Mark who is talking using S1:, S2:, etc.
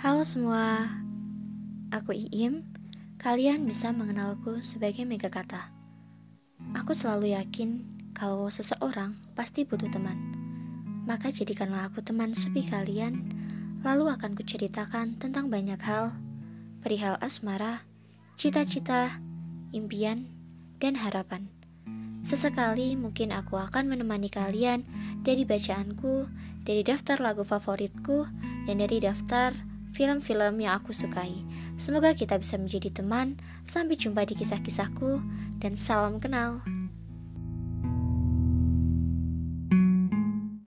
S1: Halo semua, aku Iim. Kalian bisa mengenalku sebagai Mega Kata. Aku selalu yakin kalau seseorang pasti butuh teman. Maka jadikanlah aku teman sepi kalian, lalu akan kuceritakan tentang banyak hal, perihal asmara, cita-cita, impian, dan harapan. Sesekali mungkin aku akan menemani kalian dari bacaanku, dari daftar lagu favoritku, dan dari daftar film-film yang aku sukai. Semoga kita bisa menjadi teman. Sampai jumpa di kisah-kisahku, dan salam kenal.